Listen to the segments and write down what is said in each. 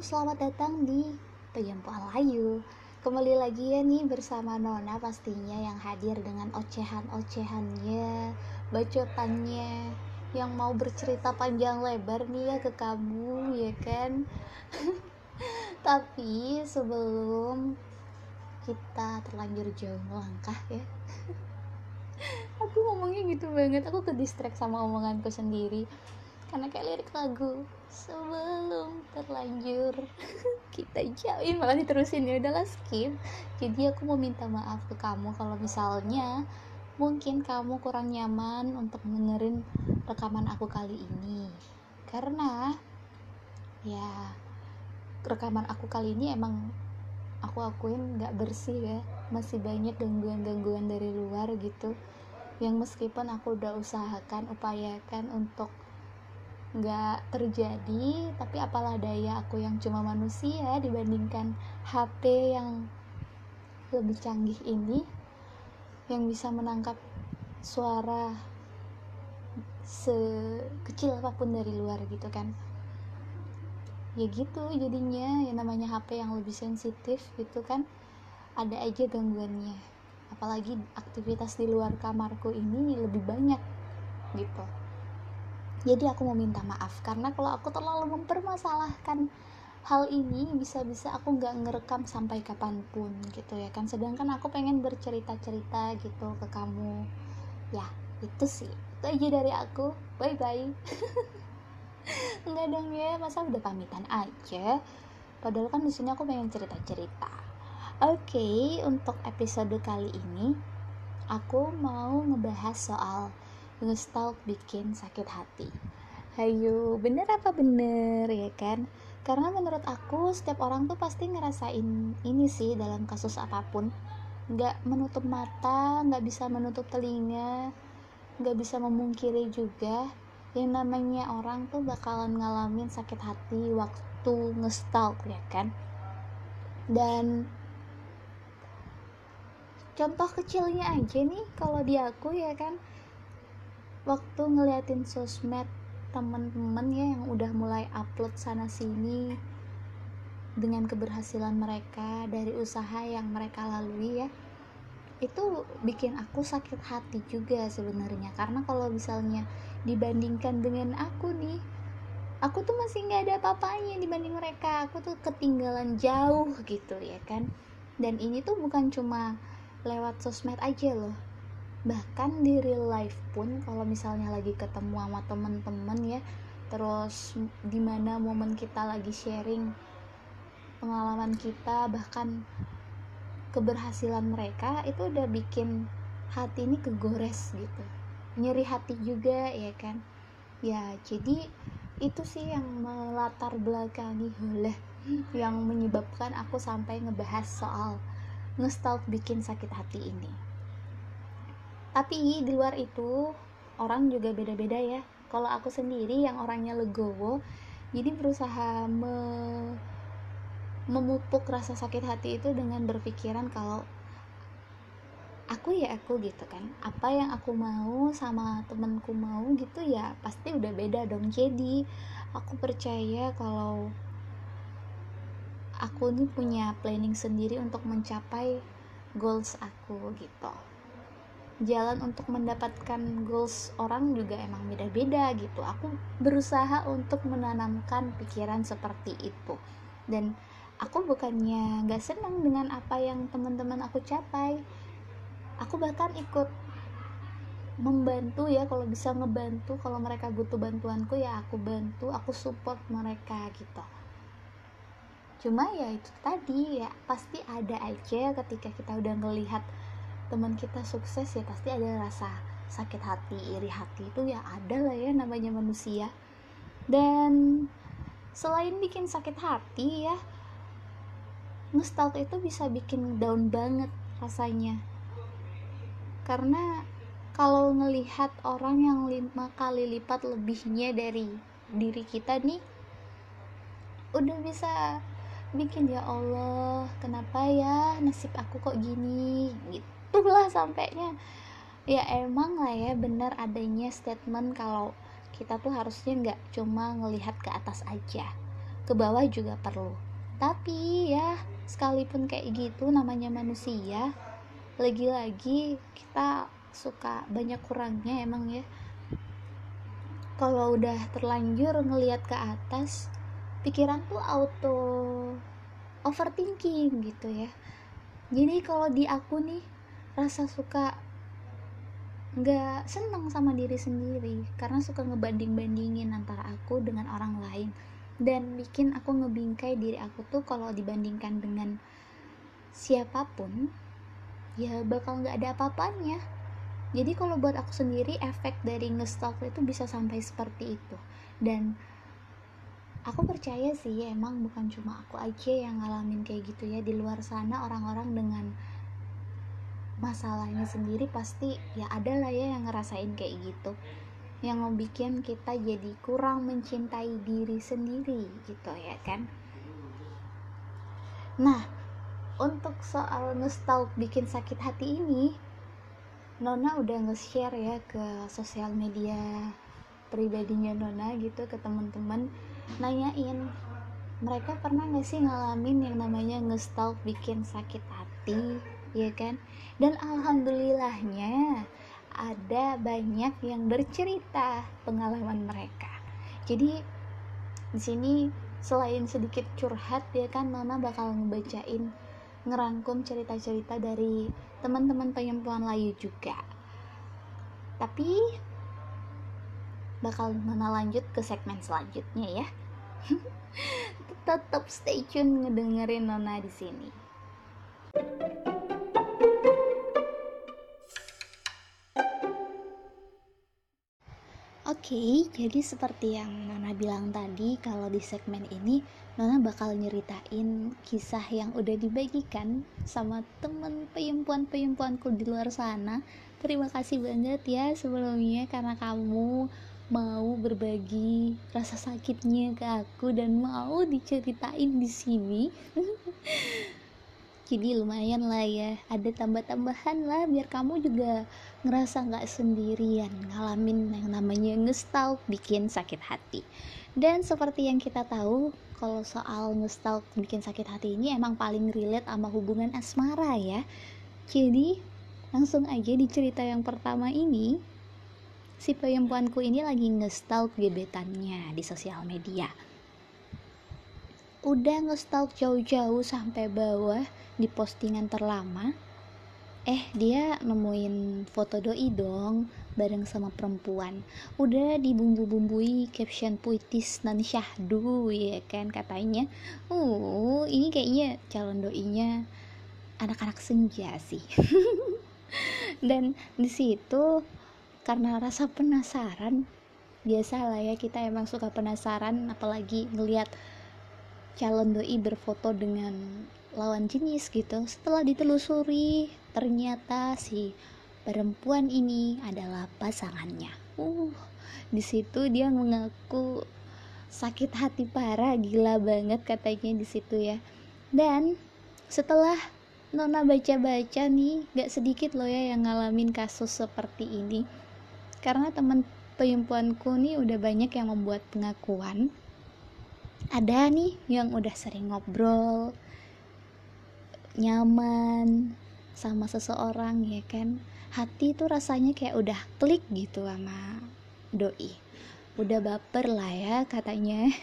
selamat datang di Tempo Alayu Kembali lagi ya nih bersama Nona pastinya yang hadir dengan ocehan-ocehannya Bacotannya Yang mau bercerita panjang lebar nih ya ke kamu ya kan? Tapi sebelum kita terlanjur jauh melangkah ya. Aku ngomongnya gitu banget, aku ke distract sama omonganku sendiri karena kayak lirik lagu sebelum terlanjur. Kita jauhin malah diterusin. Ya udahlah skip. Jadi aku mau minta maaf ke kamu kalau misalnya mungkin kamu kurang nyaman untuk dengerin rekaman aku kali ini. Karena ya rekaman aku kali ini emang aku akuin nggak bersih ya. Masih banyak gangguan-gangguan dari luar gitu. Yang meskipun aku udah usahakan upayakan untuk nggak terjadi tapi apalah daya aku yang cuma manusia dibandingkan HP yang lebih canggih ini yang bisa menangkap suara sekecil apa pun dari luar gitu kan. Ya gitu jadinya yang namanya HP yang lebih sensitif gitu kan ada aja gangguannya. Apalagi aktivitas di luar kamarku ini lebih banyak gitu jadi aku mau minta maaf karena kalau aku terlalu mempermasalahkan hal ini bisa-bisa aku nggak ngerekam sampai kapan pun gitu ya kan. Sedangkan aku pengen bercerita-cerita gitu ke kamu. Ya itu sih. Itu aja dari aku. Bye bye nggak dong ya. Masa udah pamitan aja? Padahal kan di sini aku pengen cerita-cerita. Oke okay, untuk episode kali ini aku mau ngebahas soal ngestalk bikin sakit hati. Hayo bener apa bener ya kan? Karena menurut aku setiap orang tuh pasti ngerasain ini sih dalam kasus apa pun. Nggak menutup mata nggak bisa menutup telinga nggak bisa memungkiri juga. Yang namanya orang tuh bakalan ngalamin sakit hati waktu ngestalk ya kan? Dan contoh kecilnya aja nih kalau di aku ya kan waktu ngeliatin sosmed temen-temen ya yang udah mulai upload sana sini dengan keberhasilan mereka dari usaha yang mereka lalui ya itu bikin aku sakit hati juga sebenarnya. Karena kalau misalnya dibandingkan dengan aku nih aku tuh masih nggak ada apa-apanya dibanding mereka. Aku tuh ketinggalan jauh gitu ya kan. Dan ini tuh bukan cuma lewat sosmed aja loh bahkan di real life pun kalau misalnya lagi ketemu sama temen-temen ya terus di mana momen kita lagi sharing pengalaman kita bahkan keberhasilan mereka itu udah bikin hati ini kegores gitu. Nyeri hati juga ya kan? Ya jadi itu sih yang melatar belakangi oleh yang menyebabkan aku sampai ngebahas soal ngestalk bikin sakit hati ini tapi di luar itu orang juga beda-beda ya. Kalau aku sendiri yang orangnya legowo jadi berusaha me memupuk rasa sakit hati itu dengan berpikiran kalau aku ya aku gitu kan. Apa yang aku mau sama temenku mau gitu ya pasti udah beda dong. Jadi aku percaya kalau aku ini punya planning sendiri untuk mencapai goals aku gitu jalan untuk mendapatkan goals orang juga emang beda-beda gitu. Aku berusaha untuk menanamkan pikiran seperti itu. Dan aku bukannya gak senang dengan apa yang teman-teman aku capai. Aku bahkan ikut membantu ya kalau bisa ngebantu. Kalau mereka butuh bantuanku ya aku bantu aku support mereka gitu. Cuma ya itu tadi ya pasti ada aja ketika kita udah ngelihat teman kita sukses ya pasti ada rasa sakit hati iri hati itu ya ada lah ya namanya manusia. Dan selain bikin sakit hati ya ngestalk itu bisa bikin down banget rasanya. Karena kalau ngelihat orang yang lima kali lipat lebihnya dari diri kita nih udah bisa bikin ya Allah kenapa ya nasib aku kok gini? Gitu itulah sampainya. Ya emang lah ya benar adanya statement kalau kita tuh harusnya nggak cuma ngelihat ke atas aja ke bawah juga perlu. Tapi ya sekalipun kayak gitu namanya manusia lagi-lagi kita suka banyak kurangnya emang ya. Kalau udah terlanjur ngelihat ke atas pikiran tuh auto overthinking gitu ya. Jadi kalau di aku nih rasa suka nggak seneng sama diri sendiri. Karena suka ngebanding-bandingin antara aku dengan orang lain. Dan bikin aku ngebingkai diri aku tuh kalau dibandingkan dengan siapa pun ya bakal nggak ada apa-apanya. Jadi kalau buat aku sendiri efek dari ngestalk itu bisa sampai seperti itu. Dan aku percaya sih emang bukan cuma aku aja yang ngalamin kayak gitu ya. Di luar sana orang-orang dengan masalahnya sendiri pasti ya ada lah ya yang ngerasain kayak gitu. Yang bikin kita jadi kurang mencintai diri sendiri gitu ya kan. Nah untuk soal ngestalk bikin sakit hati ini Nona udah nge-share ya ke sosial media pribadinya Nona gitu ke teman-teman. Nanyain mereka pernah gak sih ngalamin yang namanya ngestalk bikin sakit hati ya kan? Dan alhamdulillahnya ada banyak yang bercerita pengalaman mereka. Jadi di sini selain sedikit curhat ya kan Mama bakal ngebacain ngerangkum cerita-cerita dari teman-teman perempuan lain juga. Tapi bakal Mama lanjut ke segmen selanjutnya ya. Tetap stay tune ngedengerin Nona di sini. Oke, okay, jadi seperti yang Nona bilang tadi, kalau di segmen ini Nona bakal nyeritain kisah yang udah dibagikan sama temen peyempuan-peyempuanku di luar sana. Terima kasih banget ya sebelumnya karena kamu mau berbagi rasa sakitnya ke aku dan mau diceritain di sini. jadi lumayan lah ya. Ada tambah-tambahan lah biar kamu juga ngerasa nggak sendirian ngalamin yang namanya ngestalk bikin sakit hati. Dan seperti yang kita tahu kalau soal ngestalk bikin sakit hati ini emang paling relate sama hubungan asmara ya. Jadi langsung aja di cerita yang pertama ini si perempuanku ini lagi ngestalk gebetannya di sosial media udah ngestalk jauh-jauh sampai bawah di postingan terlama. Eh dia nemuin foto doi dong bareng sama perempuan. Udah dibumbu-bumbui caption puitis dan syahdu ya kan katanya. Uh ini kayaknya calon doinya anak-anak senja sih. Dan di situ karena rasa penasaran biasa lah ya kita emang suka penasaran apalagi ngelihat calon doi berfoto dengan lawan jenis gitu. Setelah ditelusuri ternyata si perempuan ini adalah pasangannya. Uh di situ dia mengaku sakit hati parah gila banget katanya di situ ya. Dan setelah Nona baca-baca nih gak sedikit loh ya yang ngalamin kasus seperti ini. Karena teman perempuanku nih udah banyak yang membuat pengakuan ada nih yang udah sering ngobrol nyaman sama seseorang ya kan? Hati tuh rasanya kayak udah klik gitu sama doi. Udah baper lah ya katanya.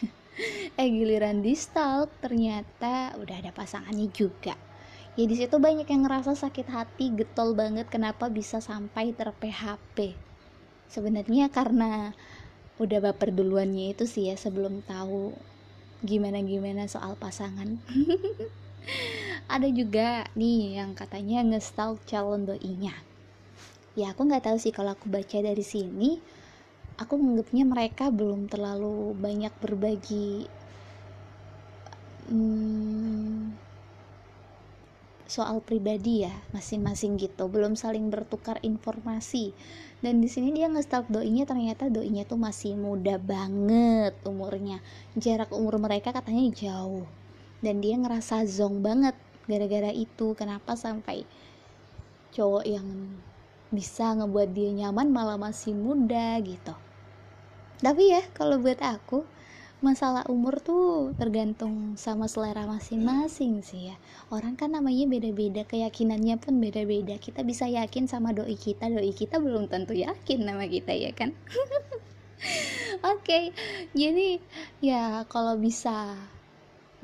Eh giliran di stalk ternyata udah ada pasangannya juga. Ya di situ banyak yang ngerasa sakit hati getol banget kenapa bisa sampai ter PHP sebenarnya karena udah baper duluannya itu sih ya sebelum tahu gimana gimana soal pasangan. Ada juga nih yang katanya ngestalk calon doinya. Ya aku nggak tahu sih kalau aku baca dari sini aku menganggapnya mereka belum terlalu banyak berbagi hmm, soal pribadi ya masing-masing gitu. Belum saling bertukar informasi. Dan di sini dia nge-stalk doinya ternyata doinya tuh masih muda banget umurnya. Jarak umur mereka katanya jauh. Dan dia ngerasa zong banget gara-gara itu. Kenapa sampai cowok yang bisa ngebuat dia nyaman malah masih muda gitu. Tapi ya kalau buat aku masalah umur tuh tergantung sama selera masing-masing sih ya. Orang kan namanya beda-beda keyakinannya pun beda-beda. Kita bisa yakin sama doi kita doi kita belum tentu yakin nama kita ya kan? Oke okay, jadi ya kalau bisa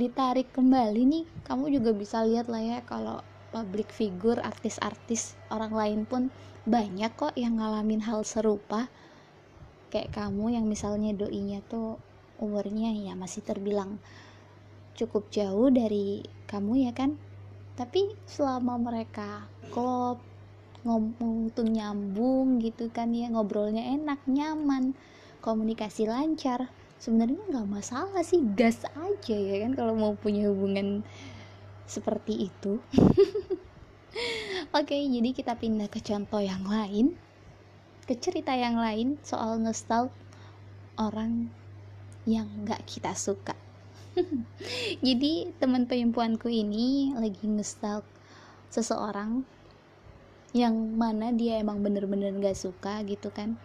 ditarik kembali nih kamu juga bisa lihat lah ya kalau public figure artis-artis orang lain pun banyak kok yang ngalamin hal serupa. Kayak kamu yang misalnya doinya tuh umurnya ya masih terbilang cukup jauh dari kamu ya kan? Tapi selama mereka klop ngomong tuh nyambung gitu kan ya ngobrolnya enak nyaman komunikasi lancar sebenarnya nggak masalah sih gas aja ya kan kalau mau punya hubungan seperti itu. Oke jadi kita pindah ke contoh yang lain ke cerita yang lain soal ngestal orang yang gak kita suka. Jadi teman perempuanku ini lagi ngestalk seseorang yang mana dia emang bener-bener gak suka gitu kan.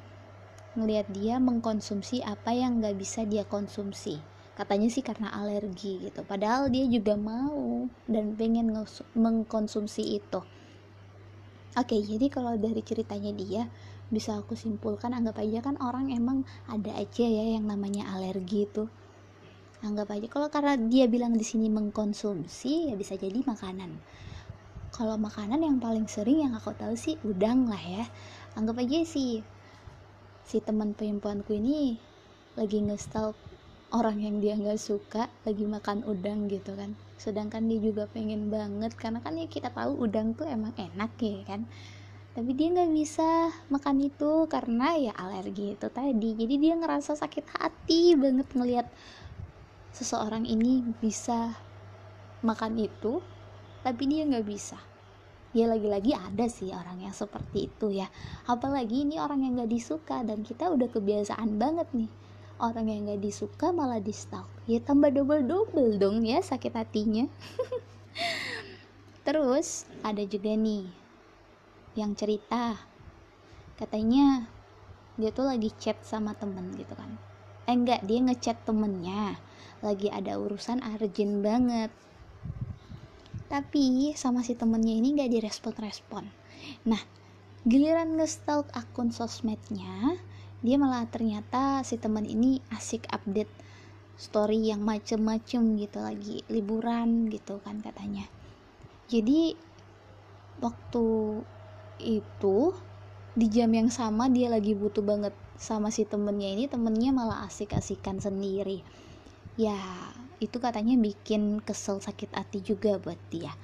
Ngelihat dia mengkonsumsi apa yang gak bisa dia konsumsi. Katanya sih karena alergi gitu. Padahal dia juga mau dan pengen mengkonsumsi itu. Oke jadi kalau dari ceritanya dia bisa aku simpulkan anggap aja kan orang emang ada aja ya yang namanya alergi itu. Anggap aja kalau karena dia bilang di sini mengkonsumsi ya bisa jadi makanan. Kalau makanan yang paling sering yang aku tahu sih udang lah ya. Anggap aja sih si teman perempuanku ini lagi ngestal orang yang dia nggak suka lagi makan udang gitu kan. Sedangkan dia juga pengen banget karena kan ya kita tahu udang tuh emang enak ya kan tapi dia nggak bisa makan itu karena ya alergi itu tadi. Jadi dia ngerasa sakit hati banget ngelihat seseorang ini bisa makan itu tapi dia nggak bisa. Ya lagi-lagi ada sih orang yang seperti itu ya. Apalagi ini orang yang nggak disuka dan kita udah kebiasaan banget nih. Orang yang nggak disuka malah di stalk. Ya tambah double double dong ya sakit hatinya. Terus ada juga nih yang cerita. Katanya dia tuh lagi chat sama temen gitu kan. Eh enggak dia ngechat temennya. Lagi ada urusan urgent banget. Tapi sama si temennya ini gak direspon-respon. Nah giliran ngestalk akun sosmednya dia malah ternyata si temen ini asik update story yang macem-macem gitu lagi liburan gitu kan katanya. Jadi waktu itu di jam yang sama dia lagi butuh banget sama si temennya ini temennya malah asik-asikan sendiri. Ya itu katanya bikin kesel sakit hati juga buat dia.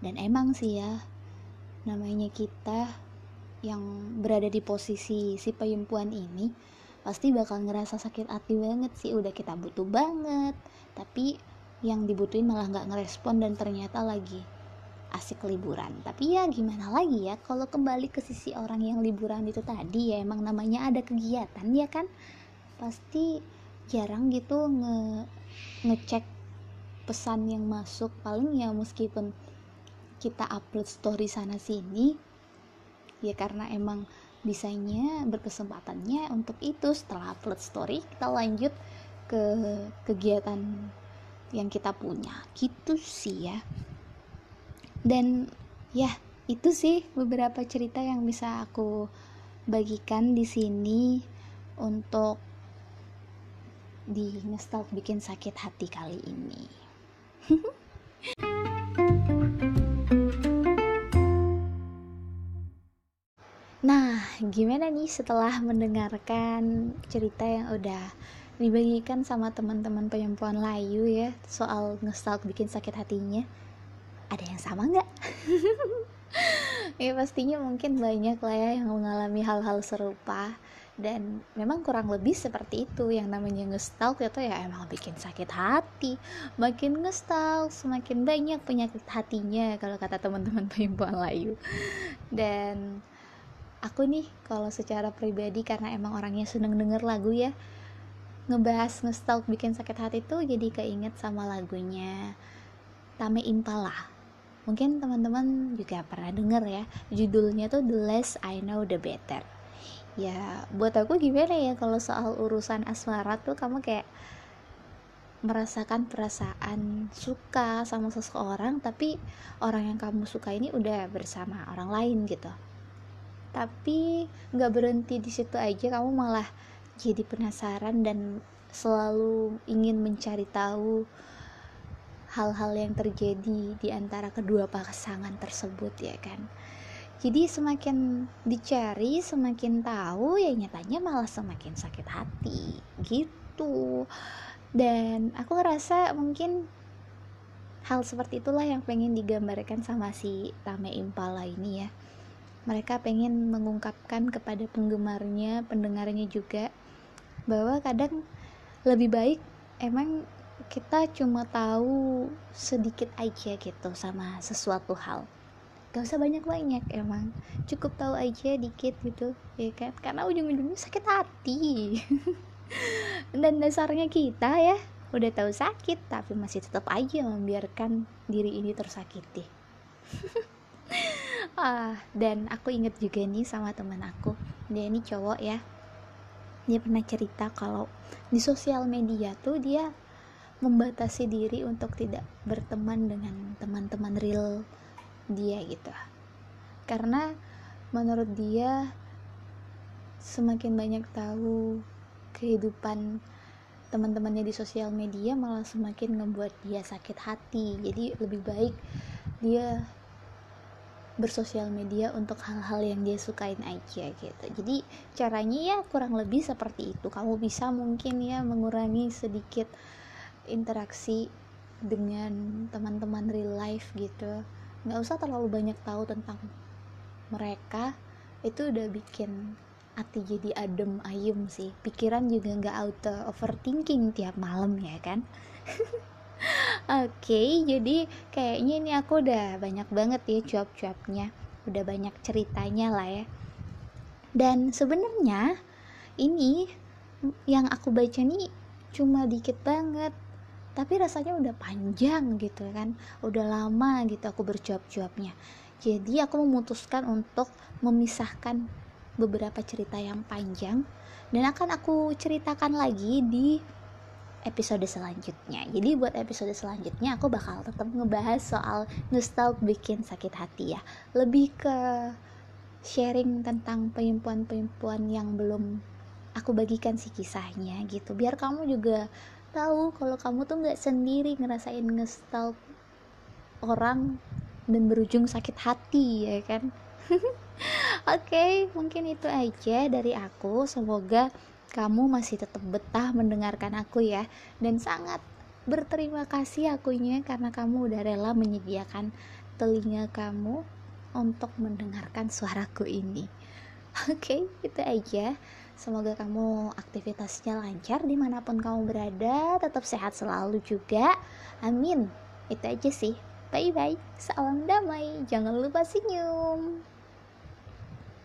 Dan emang sih ya namanya kita yang berada di posisi si perempuan ini pasti bakal ngerasa sakit hati banget sih. Udah kita butuh banget tapi yang dibutuhin malah nggak ngerespon dan ternyata lagi asik liburan. Tapi ya gimana lagi ya kalau kembali ke sisi orang yang liburan itu tadi ya emang namanya ada kegiatan ya kan? Pasti jarang gitu nge ngecek pesan yang masuk. Paling ya meskipun kita upload story sana sini ya karena emang bisanya berkesempatannya untuk itu. Setelah upload story kita lanjut ke kegiatan yang kita punya. Gitu sih ya dan ya itu sih beberapa cerita yang bisa aku bagikan di sini untuk di ngestalk bikin sakit hati kali ini. nah, gimana nih setelah mendengarkan cerita yang udah dibagikan sama teman-teman perempuan layu ya soal ngestalk bikin sakit hatinya? Ada yang sama nggak? Ya pastinya mungkin banyak lah ya yang mengalami hal-hal serupa. Dan memang kurang lebih seperti itu yang namanya ngestalk itu ya emang bikin sakit hati. Makin ngestalk semakin banyak penyakit hatinya kalau kata teman-teman perempuan layu dan aku nih kalau secara pribadi karena emang orangnya seneng denger lagu ya ngebahas ngestalk bikin sakit hati tuh jadi keinget sama lagunya Tame Impala mungkin teman-teman juga pernah denger ya judulnya tuh The Less I Know The Better. Ya buat aku gimana ya kalau soal urusan asmara tuh kamu kayak merasakan perasaan suka sama seseorang tapi orang yang kamu suka ini udah bersama orang lain gitu. Tapi nggak berhenti di situ aja kamu malah jadi penasaran dan selalu ingin mencari tahu hal-hal yang terjadi di antara kedua pasangan tersebut ya kan? Jadi semakin dicari semakin tahu ya nyatanya malah semakin sakit hati gitu. Dan aku ngerasa mungkin hal seperti itulah yang pengen digambarkan sama si Tame Impala ini ya. Mereka pengen mengungkapkan kepada penggemarnya pendengarnya juga bahwa kadang lebih baik emang kita cuma tahu sedikit aja gitu sama sesuatu hal. Gak usah banyak-banyak emang. Cukup tahu aja dikit gitu ya kan? Karena ujung-ujungnya sakit hati. Dan dasarnya kita ya udah tahu sakit tapi masih tetap aja membiarkan diri ini tersakiti. Ah dan aku inget juga nih sama teman aku. Dia ini cowok ya. Dia pernah cerita kalau di sosial media tuh dia membatasi diri untuk tidak berteman dengan teman-teman real dia gitu. Karena menurut dia semakin banyak tahu kehidupan teman-temannya di sosial media malah semakin ngebuat dia sakit hati. Jadi lebih baik dia bersosial media untuk hal-hal yang dia sukain aja gitu. Jadi caranya ya kurang lebih seperti itu. Kamu bisa mungkin ya mengurangi sedikit interaksi dengan teman-teman real life gitu. Nggak usah terlalu banyak tahu tentang mereka. Itu udah bikin hati jadi adem ayem sih. Pikiran juga nggak auto overthinking tiap malam ya kan? Oke okay, jadi kayaknya ini aku udah banyak banget ya cuap-cuapnya. Udah banyak ceritanya lah ya. Dan sebenarnya ini yang aku baca nih cuma dikit banget tapi rasanya udah panjang gitu kan udah lama gitu aku bercuap-cuapnya jadi aku memutuskan untuk memisahkan beberapa cerita yang panjang dan akan aku ceritakan lagi di episode selanjutnya. Jadi buat episode selanjutnya aku bakal tetap ngebahas soal nostalgia bikin sakit hati ya. Lebih ke sharing tentang pemimpuan-pemimpuan yang belum aku bagikan sih kisahnya gitu. Biar kamu juga tahu kalau kamu tuh nggak sendiri ngerasain ngestal orang dan berujung sakit hati ya kan. Oke, okay, mungkin itu aja dari aku. Semoga kamu masih tetap betah mendengarkan aku ya dan sangat berterima kasih akunya karena kamu udah rela menyediakan telinga kamu untuk mendengarkan suaraku ini. Oke, okay, itu aja. Semoga kamu aktivitasnya lancar di mana pun kamu berada, tetap sehat selalu juga. Amin. Itu aja sih. Bye bye. Salam damai. Jangan lupa senyum.